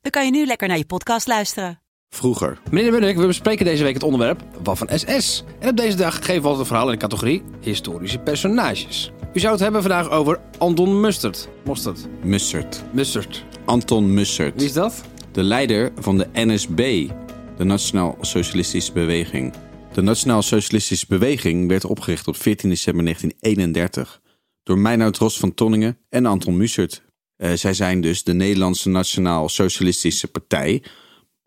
dan kan je nu lekker naar je podcast luisteren. Vroeger. Meneer de Munnik, we bespreken deze week het onderwerp Wat van SS. En op deze dag geven we altijd een verhaal in de categorie Historische personages. U zou het hebben vandaag over Anton Mustert. Mostert. Mussert. Mustert. Anton Mussert. Wie is dat? De leider van de NSB, de Nationaal Socialistische Beweging. De Nationaal Socialistische Beweging werd opgericht op 14 december 1931 door Meinoud Ros van Tonningen en Anton Mussert. Eh, zij zijn dus de Nederlandse Nationaal Socialistische Partij.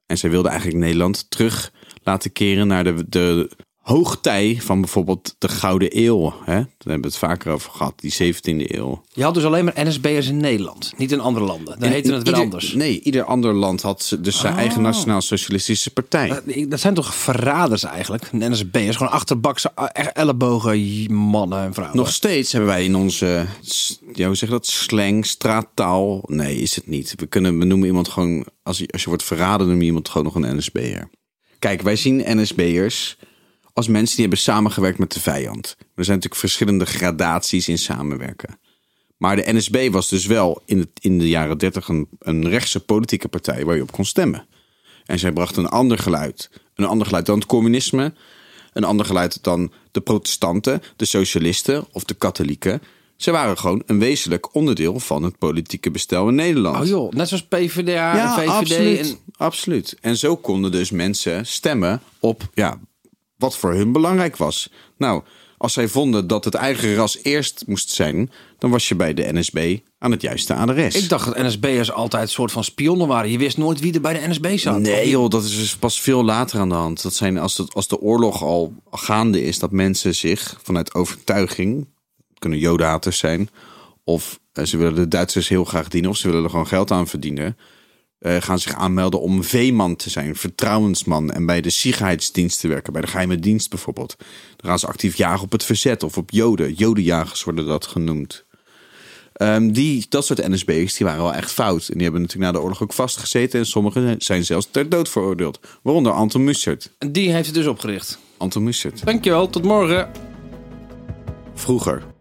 En zij wilden eigenlijk Nederland terug laten keren naar de, de hoogtij van bijvoorbeeld de Gouden Eeuw. Hè? Daar hebben we het vaker over gehad, die 17e eeuw. Je had dus alleen maar NSB'ers in Nederland, niet in andere landen. Dan heette het weer Ieder- anders. Nee, ieder ander land had dus zijn eigen Oh. Nationaal Socialistische Partij. Dat zijn toch verraders eigenlijk? NSB'ers, gewoon achterbakse ellebogen mannen en vrouwen. Nog steeds hebben wij in onze, ja, hoe zeg je dat, slang, straattaal. Nee, is het niet. We, kunnen, we noemen iemand gewoon, als je, als je wordt verraden, noem je iemand gewoon nog een NSB'er. Kijk, wij zien NSB'ers als mensen die hebben samengewerkt met de vijand. Er zijn natuurlijk verschillende gradaties in samenwerken. Maar de NSB was dus wel in, het, in de jaren 30 een, een rechtse politieke partij waar je op kon stemmen. En zij bracht een ander geluid. Een ander geluid dan het communisme. Een ander geluid dan de protestanten, de socialisten of de katholieken. Ze waren gewoon een wezenlijk onderdeel van het politieke bestel in Nederland. Oh joh, net zoals PvdA en VVD. absoluut. En, absoluut. En zo konden dus mensen stemmen op ja, wat voor hun belangrijk was. Nou, als zij vonden dat het eigen ras eerst moest zijn, dan was je bij de NSB aan het juiste adres. ik dacht dat NSB'ers altijd een soort van spionnen waren. Je wist nooit wie er bij de NSB zat. Nee joh, dat is dus pas veel later aan de hand. Dat zijn als, het, als de oorlog al gaande is, dat mensen zich vanuit overtuiging, kunnen jodenhaters zijn, of eh, ze willen de Duitsers heel graag dienen, of ze willen er gewoon geld aan verdienen, eh, gaan zich aanmelden om veeman te zijn, vertrouwensman en bij de Sicherheidsdienst te werken, bij de geheime dienst bijvoorbeeld. Dan gaan ze actief jagen op het verzet of op joden. Jodenjagers worden dat genoemd. Ehm, die, dat soort NSB'ers die waren wel echt fout. En die hebben natuurlijk na de oorlog ook vastgezeten. En sommigen zijn zelfs ter dood veroordeeld. Waaronder Anton Mussert. En die heeft het dus opgericht. Anton Mussert. Dankjewel, tot morgen. Vroeger.